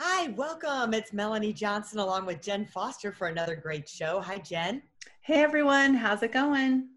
Hi, welcome. It's Melanie Johnson along with Jen Foster for another great show. Hi, Jen. Hey, everyone. How's it going?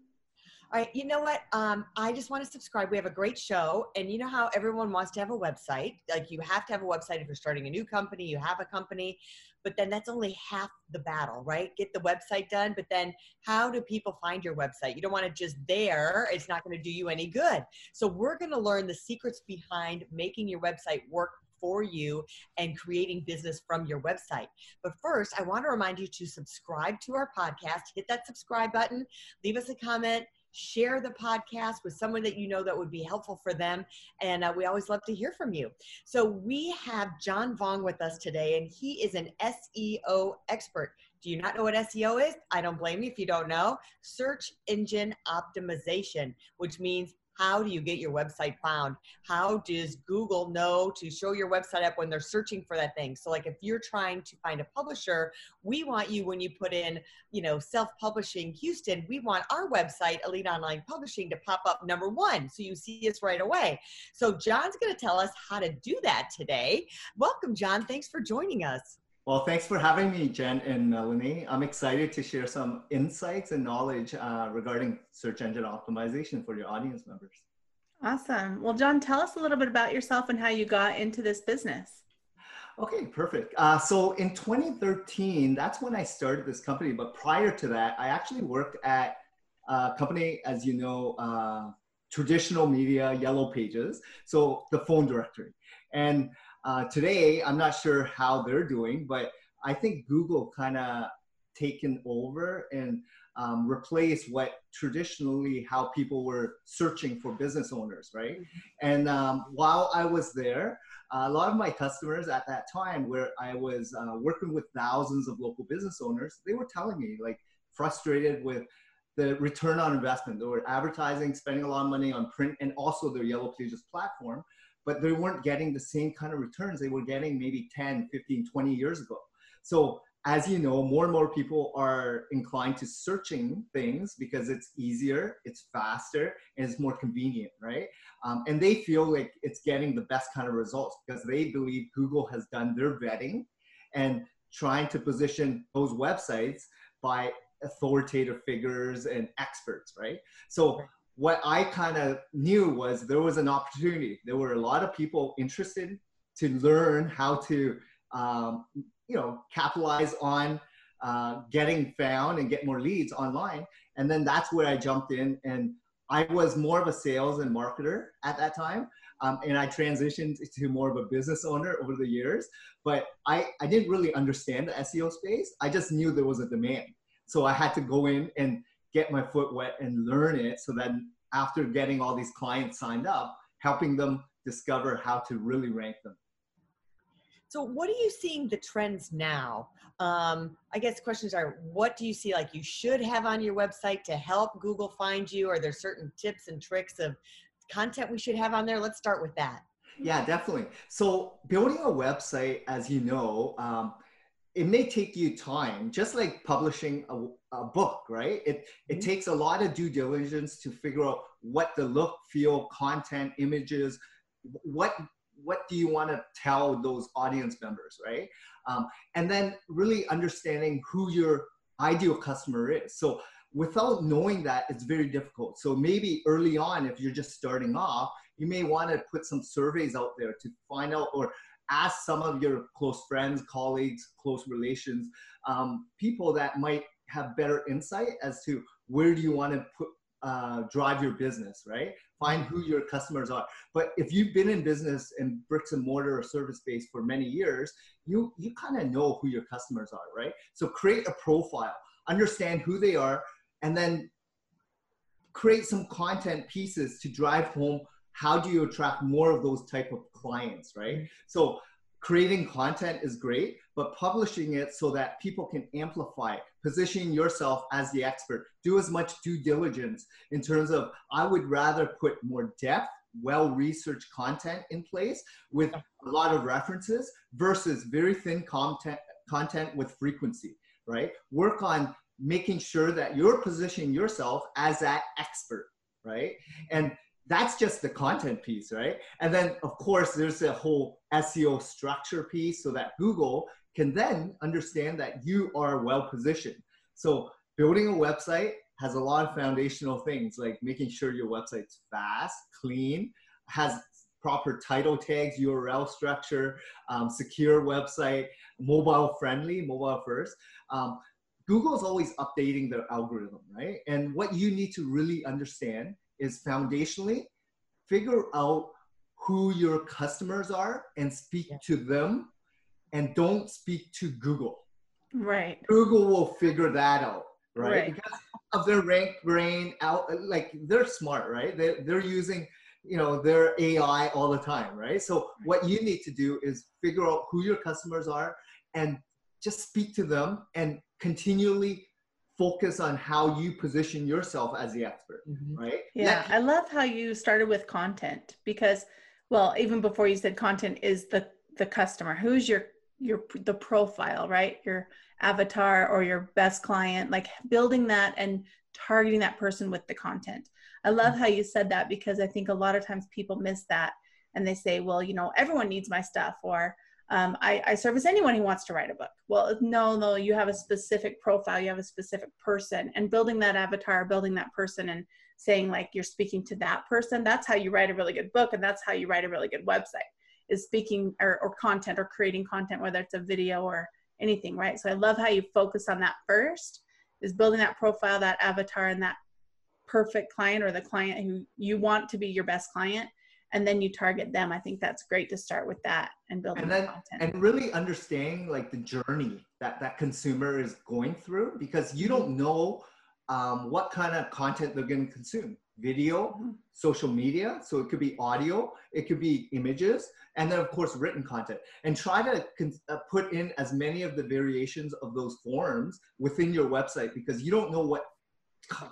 All right, you know what? Um, I just want to subscribe. We have a great show, and you know how everyone wants to have a website. Like you have to have a website if you're starting a new company. You have a company, but then that's only half the battle, right? Get the website done, but then how do people find your website? You don't want it just there. It's not going to do you any good. So we're going to learn the secrets behind making your website work for you and creating business from your website. But first, I want to remind you to subscribe to our podcast, hit that subscribe button, leave us a comment, share the podcast with someone that you know that would be helpful for them. And uh, we always love to hear from you. So we have John Vong with us today, and he is an SEO expert. Do you not know what SEO is? I don't blame you if you don't know. Search engine optimization, which means how do you get your website found? How does Google know to show your website up when they're searching for that thing? So like if you're trying to find a publisher, we want you when you put in, you know, self-publishing Houston, we want our website, Elite Online Publishing, to pop up number one. So you see us right away. So John's going to tell us how to do that today. Welcome, John. Thanks for joining us. Well, thanks for having me, Jen and Melanie. I'm excited to share some insights and knowledge uh, regarding search engine optimization for your audience members. Awesome. Well, John, tell us a little bit about yourself and how you got into this business. Okay, perfect. Uh, so in 2013, that's when I started this company. But prior to that, I actually worked at a company, as you know, uh, traditional media, Yellow Pages, so the phone directory. And uh, today, I'm not sure how they're doing, but I think Google kind of taken over and um, replace what traditionally how people were searching for business owners, right? Mm-hmm. And um, while I was there, a lot of my customers at that time, where I was uh, working with thousands of local business owners, they were telling me like frustrated with the return on investment. They were advertising, spending a lot of money on print, and also their Yellow Pages platform but they weren't getting the same kind of returns they were getting maybe 10, 15, 20 years ago. So as you know, more and more people are inclined to searching things because it's easier, it's faster, and it's more convenient, right? Um, and they feel like it's getting the best kind of results because they believe Google has done their vetting and trying to position those websites by authoritative figures and experts, right? So what I kind of knew was there was an opportunity. There were a lot of people interested to learn how to, um, you know, capitalize on uh, getting found and get more leads online. And then that's where I jumped in. And I was more of a sales and marketer at that time. Um, and I transitioned to more of a business owner over the years. But I, I didn't really understand the SEO space. I just knew there was a demand. So I had to go in and get my foot wet and learn it so that after getting all these clients signed up, helping them discover how to really rank them. So, what are you seeing the trends now? Um, I guess questions are what do you see like you should have on your website to help Google find you? Are there certain tips and tricks of content we should have on there? Let's start with that. Yeah, definitely. So, building a website, as you know, um, it may take you time, just like publishing a, a book, right? It, it mm-hmm. takes a lot of due diligence to figure out what the look, feel, content, images, what what do you want to tell those audience members, right? Um, and then really understanding who your ideal customer is. So without knowing that, it's very difficult. So maybe early on, if you're just starting off, you may want to put some surveys out there to find out or ask some of your close friends, colleagues, close relations, um, people that might have better insight as to where do you want to put uh, drive your business, right? Find who your customers are. But if you've been in business in bricks and mortar or service based for many years, you you kind of know who your customers are, right? So create a profile, understand who they are, and then create some content pieces to drive home how do you attract more of those type of clients, right? Mm-hmm. So creating content is great, but publishing it so that people can amplify it, position yourself as the expert. Do as much due diligence in terms of I would rather put more depth, well researched content in place with a lot of references versus very thin content content with frequency, right? Work on making sure that you're positioning yourself as that expert, right? And that's just the content piece, right? And then, of course, there's a whole SEO structure piece so that Google can then understand that you are well positioned. So, building a website has a lot of foundational things like making sure your website's fast, clean, has proper title tags, URL structure, um, secure website, mobile friendly, mobile first. Um, Google's always updating their algorithm, right? And what you need to really understand is foundationally figure out who your customers are and speak yeah. to them and don't speak to Google. Right. Google will figure that out, right? right. Because of their RankBrain out like they're smart, right? They they're using you know their AI all the time, right? So what you need to do is figure out who your customers are and just speak to them and continually focus on how you position yourself as the expert, mm-hmm. right? Yeah, I love how you started with content because, well, even before you said content is the the customer. Who's your your the profile, right? Your avatar or your best client, like building that and targeting that person with the content. I love mm-hmm. how you said that because I think a lot of times people miss that and they say, well, you know, everyone needs my stuff or um, I, I service anyone who wants to write a book. Well, no, no, you have a specific profile, you have a specific person, and building that avatar, building that person, and saying like you're speaking to that person. That's how you write a really good book, and that's how you write a really good website. Is speaking or, or content or creating content, whether it's a video or anything, right? So I love how you focus on that first. Is building that profile, that avatar, and that perfect client or the client who you want to be your best client and then you target them i think that's great to start with that and build and then content. and really understanding like the journey that that consumer is going through because you don't know um, what kind of content they're going to consume video mm-hmm. social media so it could be audio it could be images and then of course written content and try to con- uh, put in as many of the variations of those forms within your website because you don't know what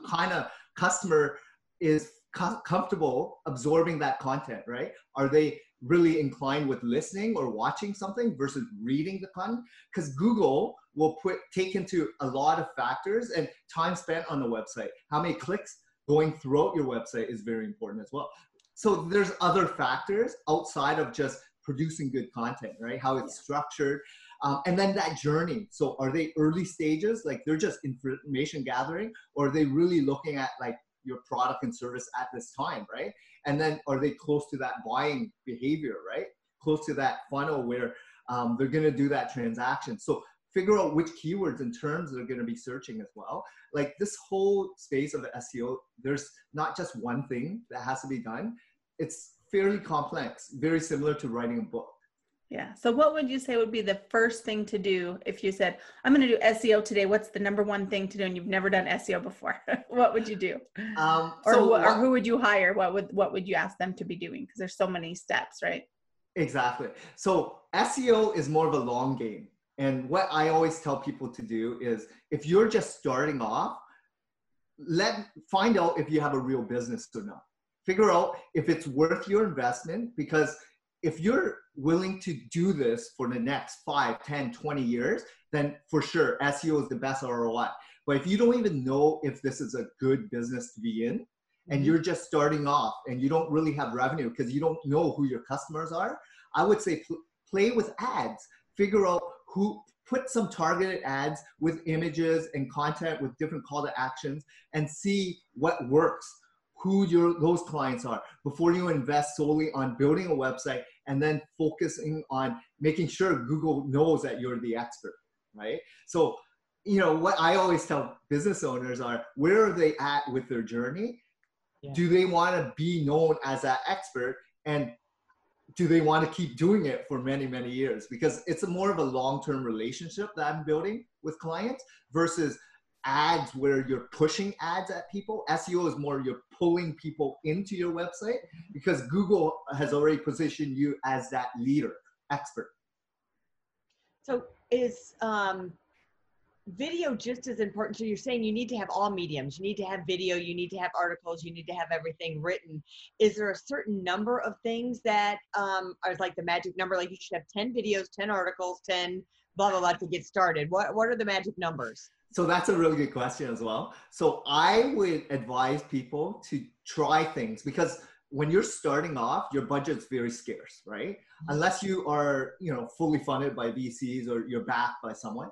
kind of customer is com- comfortable absorbing that content, right? Are they really inclined with listening or watching something versus reading the content? Because Google will put take into a lot of factors and time spent on the website. How many clicks going throughout your website is very important as well. So there's other factors outside of just producing good content, right? How it's structured. Um, and then that journey. So are they early stages, like they're just information gathering, or are they really looking at like your product and service at this time, right? And then are they close to that buying behavior, right? Close to that funnel where um, they're going to do that transaction. So figure out which keywords and terms they're going to be searching as well. Like this whole space of SEO, there's not just one thing that has to be done. It's fairly complex, very similar to writing a book. Yeah. So, what would you say would be the first thing to do if you said, I'm going to do SEO today? What's the number one thing to do? And you've never done SEO before. what would you do? Um, or, so what, or who would you hire? What would, what would you ask them to be doing? Because there's so many steps, right? Exactly. So, SEO is more of a long game. And what I always tell people to do is if you're just starting off, let find out if you have a real business or not. Figure out if it's worth your investment because if you're willing to do this for the next 5 10 20 years then for sure seo is the best roi but if you don't even know if this is a good business to be in and mm-hmm. you're just starting off and you don't really have revenue because you don't know who your customers are i would say pl- play with ads figure out who put some targeted ads with images and content with different call to actions and see what works who your those clients are before you invest solely on building a website and then focusing on making sure Google knows that you're the expert, right? So, you know, what I always tell business owners are where are they at with their journey? Yeah. Do they want to be known as that expert and do they want to keep doing it for many many years because it's a more of a long-term relationship that i'm building with clients versus ads where you're pushing ads at people. SEO is more you're pulling people into your website because Google has already positioned you as that leader, expert. So is um, video just as important? So you're saying you need to have all mediums. You need to have video. You need to have articles. You need to have everything written. Is there a certain number of things that um, are like the magic number? Like you should have ten videos, ten articles, ten blah blah blah to get started. What what are the magic numbers? So that's a really good question as well. So I would advise people to try things because when you're starting off, your budget's very scarce, right? Mm-hmm. Unless you are, you know, fully funded by VCs or you're backed by someone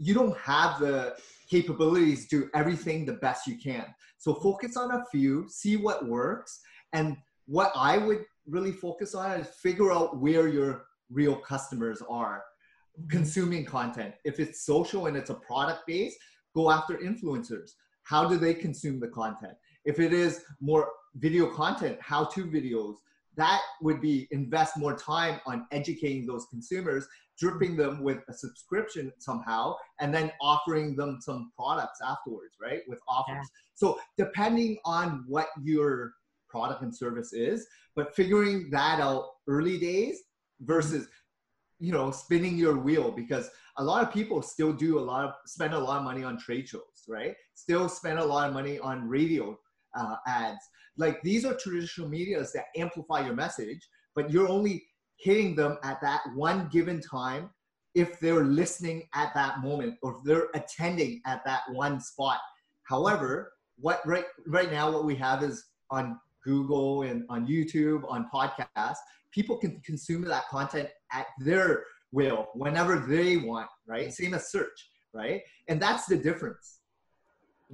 you don't have the capabilities to do everything the best you can. So focus on a few, see what works. And what I would really focus on is figure out where your real customers are consuming content. If it's social and it's a product base, go after influencers. How do they consume the content? If it is more video content, how to videos, that would be invest more time on educating those consumers dripping them with a subscription somehow and then offering them some products afterwards right with offers yeah. so depending on what your product and service is but figuring that out early days versus you know spinning your wheel because a lot of people still do a lot of spend a lot of money on trade shows right still spend a lot of money on radio uh, ads like these are traditional medias that amplify your message but you're only hitting them at that one given time if they're listening at that moment or if they're attending at that one spot. However, what right right now what we have is on Google and on YouTube, on podcasts, people can consume that content at their will whenever they want, right? Mm-hmm. Same as search, right? And that's the difference.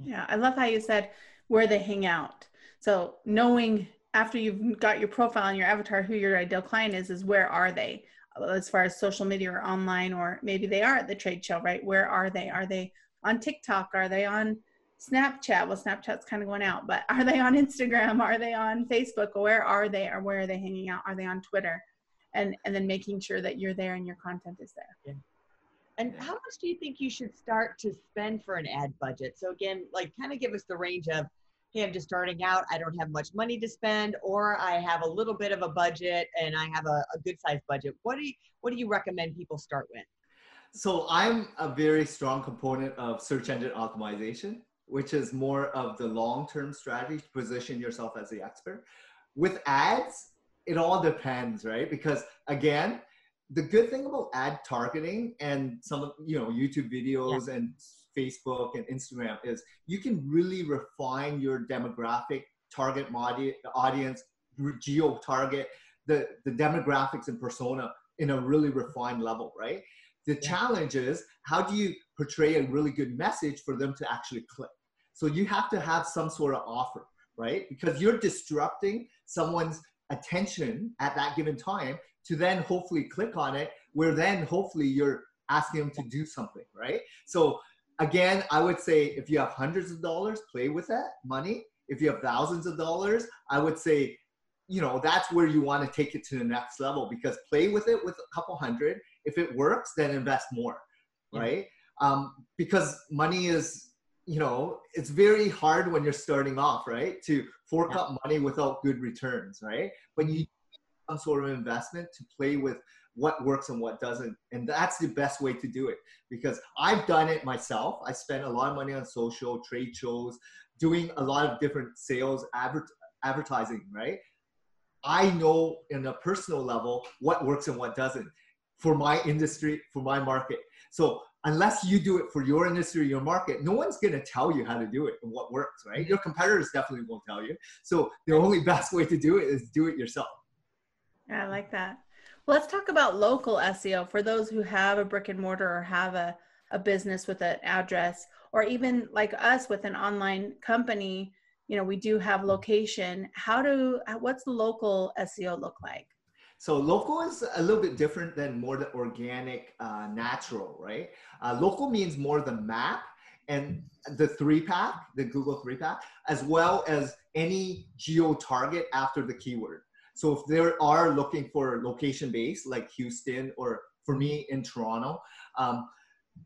Yeah, I love how you said where they hang out. So knowing after you've got your profile and your avatar who your ideal client is is where are they? As far as social media or online or maybe they are at the trade show right? Where are they? Are they on tiktok? Are they on snapchat? Well snapchat's kind of going out but are they on instagram? Are they on facebook? Where are they? Or where are they hanging out? Are they on twitter and and then making sure that you're there and your content is there yeah. And how much do you think you should start to spend for an ad budget? So again, like kind of give us the range of hey, I'm just starting out, I don't have much money to spend, or I have a little bit of a budget and I have a, a good sized budget. What do you what do you recommend people start with? So I'm a very strong component of search engine optimization, which is more of the long-term strategy to position yourself as the expert. With ads, it all depends, right? Because again, the good thing about ad targeting and some of you know YouTube videos yeah. and Facebook and Instagram is you can really refine your demographic target audience, geo target the, the demographics and persona in a really refined level, right? The yeah. challenge is how do you portray a really good message for them to actually click? So you have to have some sort of offer, right? Because you're disrupting someone's attention at that given time to then hopefully click on it, where then hopefully you're asking them to do something, right? So again, I would say if you have hundreds of dollars, play with that money. If you have thousands of dollars, I would say, you know, that's where you want to take it to the next level because play with it with a couple hundred. If it works, then invest more, right? Um, because money is, you know, it's very hard when you're starting off, right? To fork yeah. up money without good returns, right? But you some sort of investment to play with what works and what doesn't. And that's the best way to do it because I've done it myself. I spent a lot of money on social, trade shows, doing a lot of different sales, adver- advertising, right? I know in a personal level what works and what doesn't for my industry, for my market. So unless you do it for your industry, your market, no one's going to tell you how to do it and what works, right? Mm-hmm. Your competitors definitely won't tell you. So the only best way to do it is do it yourself. I like that. Well, let's talk about local SEO for those who have a brick and mortar or have a, a business with an address, or even like us with an online company. You know, we do have location. How do what's the local SEO look like? So local is a little bit different than more the organic, uh, natural, right? Uh, local means more the map and the three pack, the Google three pack, as well as any geo target after the keyword. So if they are looking for location based, like Houston or for me in Toronto, um,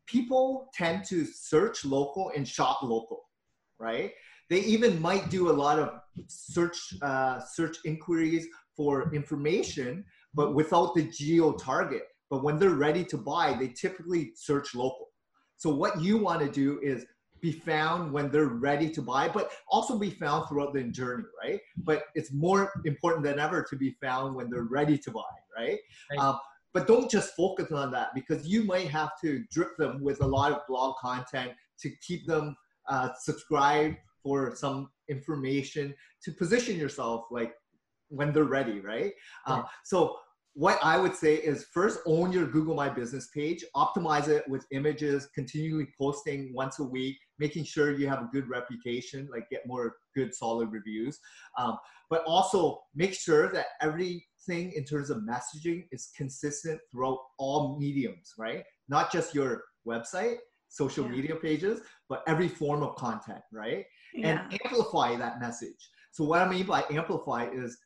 people tend to search local and shop local, right? They even might do a lot of search uh, search inquiries for information, but without the geo target. but when they're ready to buy, they typically search local. So what you want to do is be found when they're ready to buy, but also be found throughout the journey, right? But it's more important than ever to be found when they're ready to buy, right? right. Um, but don't just focus on that because you might have to drip them with a lot of blog content to keep them uh, subscribed for some information to position yourself like when they're ready, right? Yeah. Um, so what I would say is first own your Google My Business page, optimize it with images, continually posting once a week, making sure you have a good reputation, like get more good solid reviews. Um, but also make sure that everything in terms of messaging is consistent throughout all mediums, right? Not just your website, social yeah. media pages, but every form of content, right? Yeah. And amplify that message. So what I mean by amplify is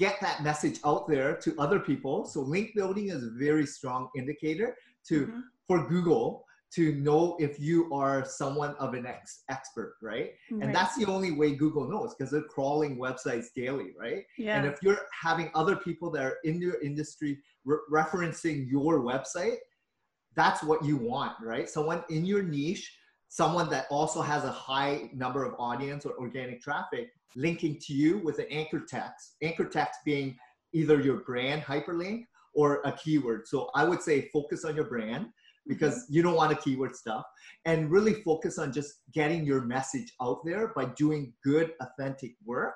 get that message out there to other people. So link building is a very strong indicator to mm-hmm. for Google to know if you are someone of an ex- expert, right? right? And that's the only way Google knows because they're crawling websites daily, right? Yeah. And if you're having other people that are in your industry re- referencing your website, that's what you want, right? Someone in your niche, someone that also has a high number of audience or organic traffic linking to you with an anchor text, anchor text being either your brand hyperlink or a keyword. So I would say focus on your brand because mm-hmm. you don't want to keyword stuff and really focus on just getting your message out there by doing good, authentic work,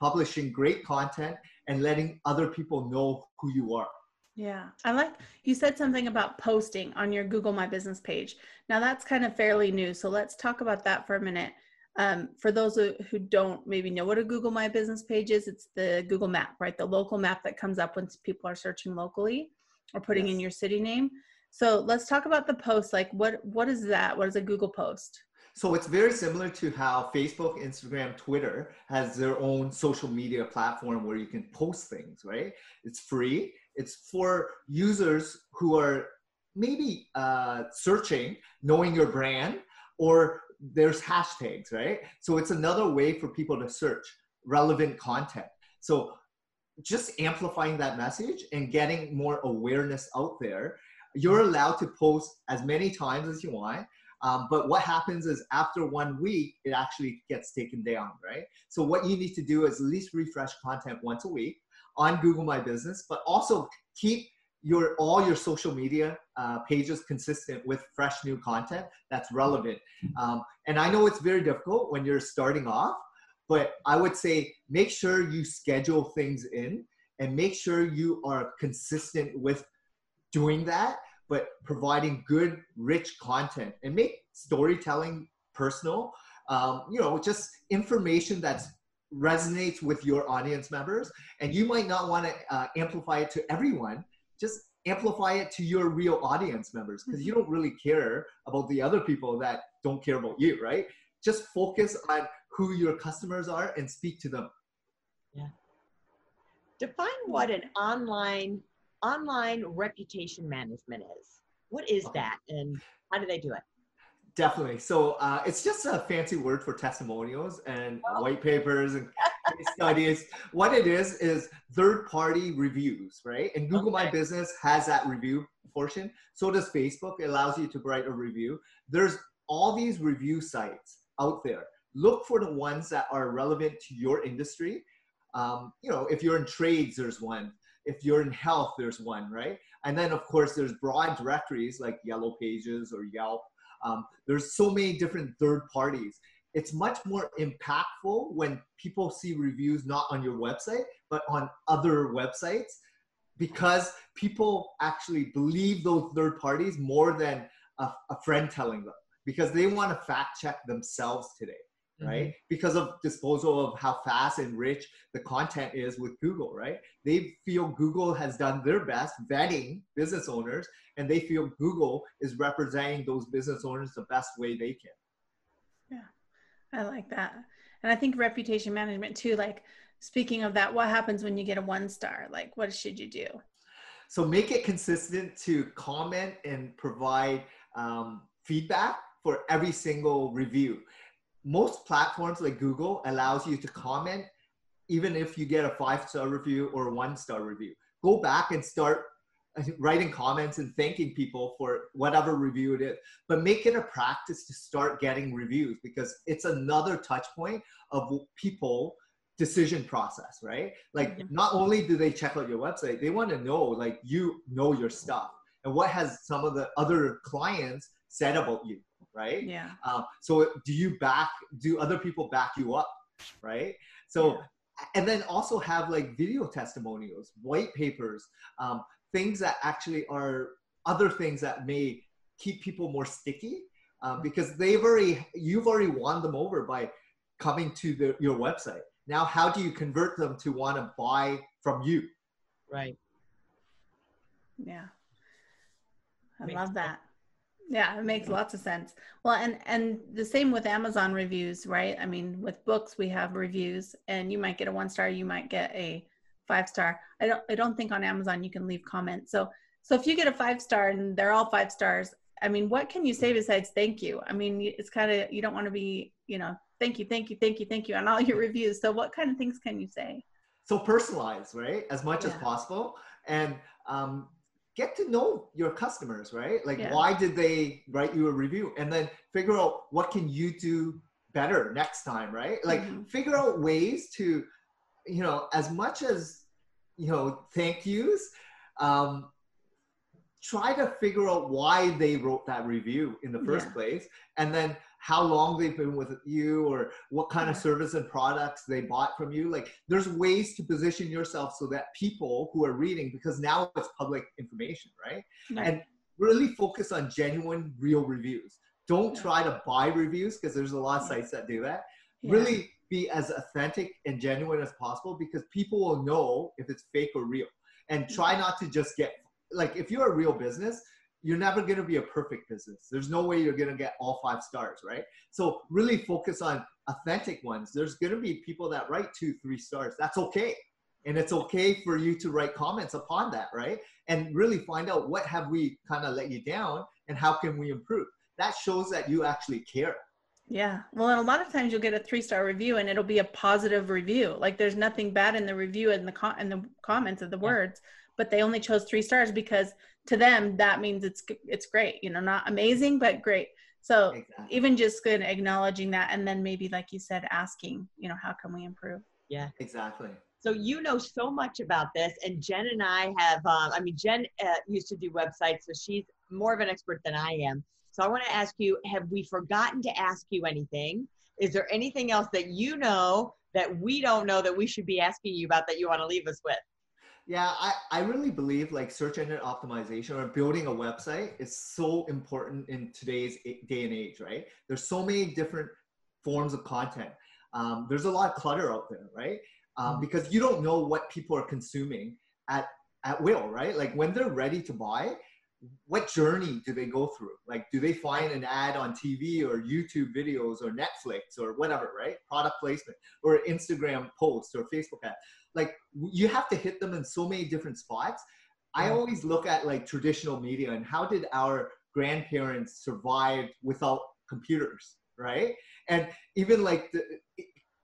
publishing great content, and letting other people know who you are. Yeah, I like you said something about posting on your Google My Business page. Now that's kind of fairly new. So let's talk about that for a minute. Um, for those who don't maybe know what a Google My Business page is, it's the Google map, right? The local map that comes up when people are searching locally or putting yes. in your city name. So let's talk about the post. Like, what what is that? What is a Google post? So it's very similar to how Facebook, Instagram, Twitter has their own social media platform where you can post things, right? It's free. It's for users who are maybe uh, searching, knowing your brand, or there's hashtags, right? So it's another way for people to search relevant content. So just amplifying that message and getting more awareness out there. You're allowed to post as many times as you want. Um, but what happens is after one week, it actually gets taken down, right? So what you need to do is at least refresh content once a week on Google My Business, but also keep your all your social media uh, pages consistent with fresh new content that's relevant. Um, and I know it's very difficult when you're starting off, but I would say make sure you schedule things in and make sure you are consistent with doing that, but providing good, rich content and make storytelling personal. Um, you know, just information that's resonates with your audience members and you might not want to uh, amplify it to everyone just amplify it to your real audience members because you mm-hmm. don't really care about the other people that don't care about you, right? Just focus on who your customers are and speak to them. Yeah. Define what an online online reputation management is. What is that and how do they do it? Definitely. So uh, it's just a fancy word for testimonials and oh. white papers and studies. What it is is third-party reviews, right? And Google okay. My Business has that review portion. So does Facebook. It allows you to write a review. There's all these review sites out there. Look for the ones that are relevant to your industry. Um, you know, if you're in trades, there's one. If you're in health, there's one, right? And then, of course, there's broad directories like Yellow Pages or Yelp um, there's so many different third parties. It's much more impactful when people see reviews not on your website, but on other websites because people actually believe those third parties more than a, a friend telling them because they want to fact check themselves today right? Mm-hmm. Because of disposal of how fast and rich the content is with Google, right? They feel Google has done their best vetting business owners, and they feel Google is representing those business owners the best way they can. Yeah, I like that. And I think reputation management too, like speaking of that, what happens when you get a one star? Like, what should you do? So make it consistent to comment and provide um, feedback for every single review most platforms like Google allows you to comment even if you get a five star review or a one star review. Go back and start writing comments and thanking people for whatever review it is but make it a practice to start getting reviews because it's another touch point of people decision process right like mm-hmm. not only do they check out your website they want to know like you know your stuff and what has some of the other clients said about you right? Yeah. Uh, so do you back do other people back you up right? So yeah. and then also have like video testimonials white papers um, things that actually are other things that may keep people more sticky um, because they've already you've already won them over by coming to the, your website. Now how do you convert them to want to buy from you? Right. Yeah. I Makes love that yeah it makes lots of sense well and and the same with amazon reviews right i mean with books we have reviews and you might get a one star you might get a five star. I don't I don't think on Amazon you can leave comments. So so if you get a five star and they're all five stars, I mean, what can you say besides thank you? I mean, it's kind of you don't want to be, you know, thank you, thank you, thank you, thank you on all your reviews. So what kind of things can you say? So personalize, right? As much yeah. as possible and um get to know your customers, right? Like yeah. why did they write you a review? And then figure out what can you do better next time, right? Like mm-hmm. figure out ways to you know, as much as, you know, thank yous, um, try to figure out why they wrote that review in the first yeah. place and then how long they've been with you or what kind of service and products they bought from you like there's ways to position yourself so that people who are reading because now it's public information right, right. and really focus on genuine real reviews. Don't yeah. try to buy reviews because there's a lot of sites that do that. Really be as authentic and genuine as possible because people will know if it's fake or real. And try not to just get like if you're a real business, you're never going to be a perfect business. There's no way you're going to get all five stars, right? So really focus on authentic ones. There's going to be people that write two, three stars. That's okay. And it's okay for you to write comments upon that, right? And really find out what have we kind of let you down and how can we improve. That shows that you actually care. Yeah. Well, and a lot of times you'll get a three star review and it'll be a positive review. Like there's nothing bad in the review and the con- and the comments of the yeah. words, but they only chose three stars because to them that means it's it's great. You know, not amazing, but great. So exactly. even just good acknowledging that, and then maybe like you said, asking, you know, how can we improve? Yeah. Exactly. So you know so much about this, and Jen and I have. Um, I mean, Jen uh, used to do websites, so she's more of an expert than I am. So I want to ask you have we forgotten to ask you anything? Is there anything else that you know that we don't know that we should be asking you about that you want to leave us with? Yeah, I, I really believe like search engine optimization or building a website is so important in today's day and age, right? There's so many different forms of content. Um, there's a lot of clutter out there, right? Um, mm-hmm. because you don't know what people are consuming at at will, right? Like when they're ready to buy, what journey do they go through? Like, do they find an ad on TV or YouTube videos or Netflix or whatever, right? Product placement or Instagram post or Facebook ad. Like, you have to hit them in so many different spots. I always look at like traditional media and how did our grandparents survive without computers, right? And even like the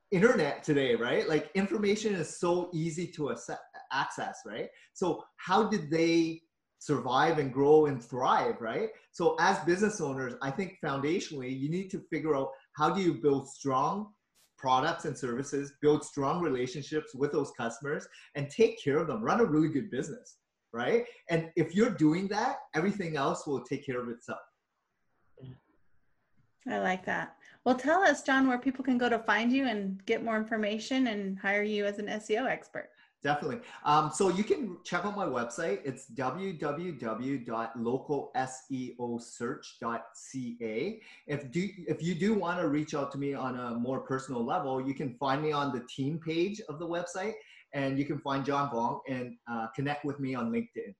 internet today, right? Like information is so easy to access, right? So how did they survive and grow and thrive, right? So as business owners, I think foundationally, you need to figure out how do you build strong products and services, build strong relationships with those customers and take care of them, run a really good business, right? And if you're doing that, everything else will take care of itself. I like that. Well, tell us, John, where people can go to find you and get more information and hire you as an SEO expert. Definitely. Um, so you can check out my website. It's www.localseosearch.ca. If do if you do want to reach out to me on a more personal level, you can find me on the team page of the website, and you can find John Vong and uh, connect with me on LinkedIn.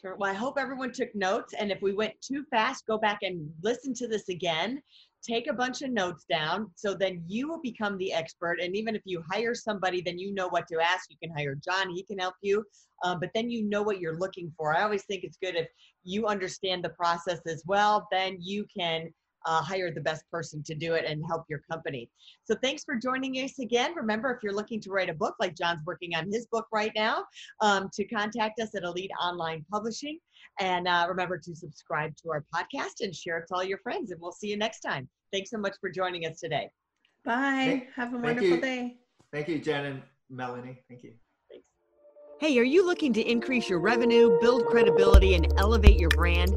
Sure. Well, I hope everyone took notes. And if we went too fast, go back and listen to this again take a bunch of notes down so then you will become the expert and even if you hire somebody then you know what to ask. You can hire john he can help you um, but then you know what you're looking for. I always think it's good if you understand the process as well then you can uh, hire the best person to do it and help your company. So thanks for joining us again. Remember, if you're looking to write a book, like John's working on his book right now, um, to contact us at Elite Online Publishing. And uh, remember to subscribe to our podcast and share it to all your friends. And we'll see you next time. Thanks so much for joining us today. Bye. Have a wonderful you. day. Thank you, Jen and Melanie. Thank you. Hey, are you looking to increase your revenue, build credibility, and elevate your brand?